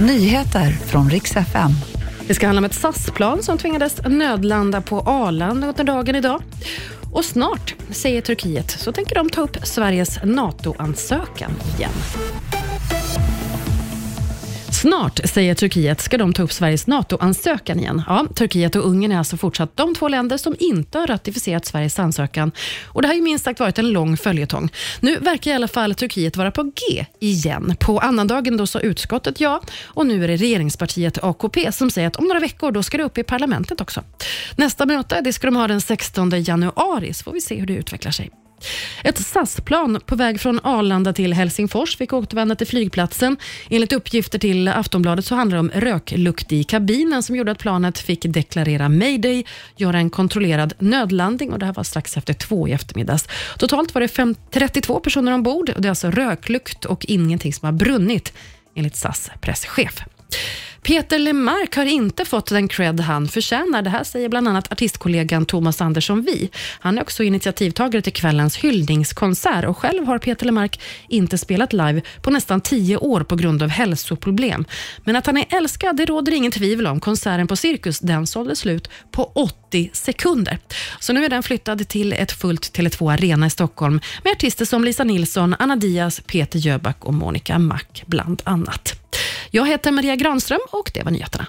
Nyheter från riks FM. Det ska handla om ett SAS-plan som tvingades nödlanda på Arlanda under dagen idag. Och snart, säger Turkiet, så tänker de ta upp Sveriges NATO-ansökan igen. Snart, säger Turkiet, ska de ta upp Sveriges NATO-ansökan igen. Ja, Turkiet och Ungern är alltså fortsatt de två länder som inte har ratificerat Sveriges ansökan. Och Det har ju minst sagt varit en lång följetong. Nu verkar i alla fall Turkiet vara på G igen. På annandagen då sa utskottet ja och nu är det regeringspartiet AKP som säger att om några veckor då ska det upp i parlamentet också. Nästa möte det ska de ha den 16 januari, så får vi se hur det utvecklar sig. Ett SAS-plan på väg från Arlanda till Helsingfors fick återvända till flygplatsen. Enligt uppgifter till Aftonbladet så handlar det om röklukt i kabinen som gjorde att planet fick deklarera mayday, göra en kontrollerad nödlandning och det här var strax efter två i eftermiddags. Totalt var det 32 personer ombord. och Det är alltså röklukt och ingenting som har brunnit enligt SAS presschef. Peter Lemark har inte fått den cred han förtjänar. Det här säger bland annat artistkollegan Thomas Andersson Vi. Han är också initiativtagare till kvällens hyllningskonsert och själv har Peter Lemark inte spelat live på nästan tio år på grund av hälsoproblem. Men att han är älskad, det råder ingen tvivel om. Konserten på Cirkus, den sålde slut på 80 sekunder. Så nu är den flyttad till ett fullt Tele2 Arena i Stockholm med artister som Lisa Nilsson, Anna Diaz, Peter Jöback och Monica Mack bland annat. Jag heter Maria Granström och det var nyheterna.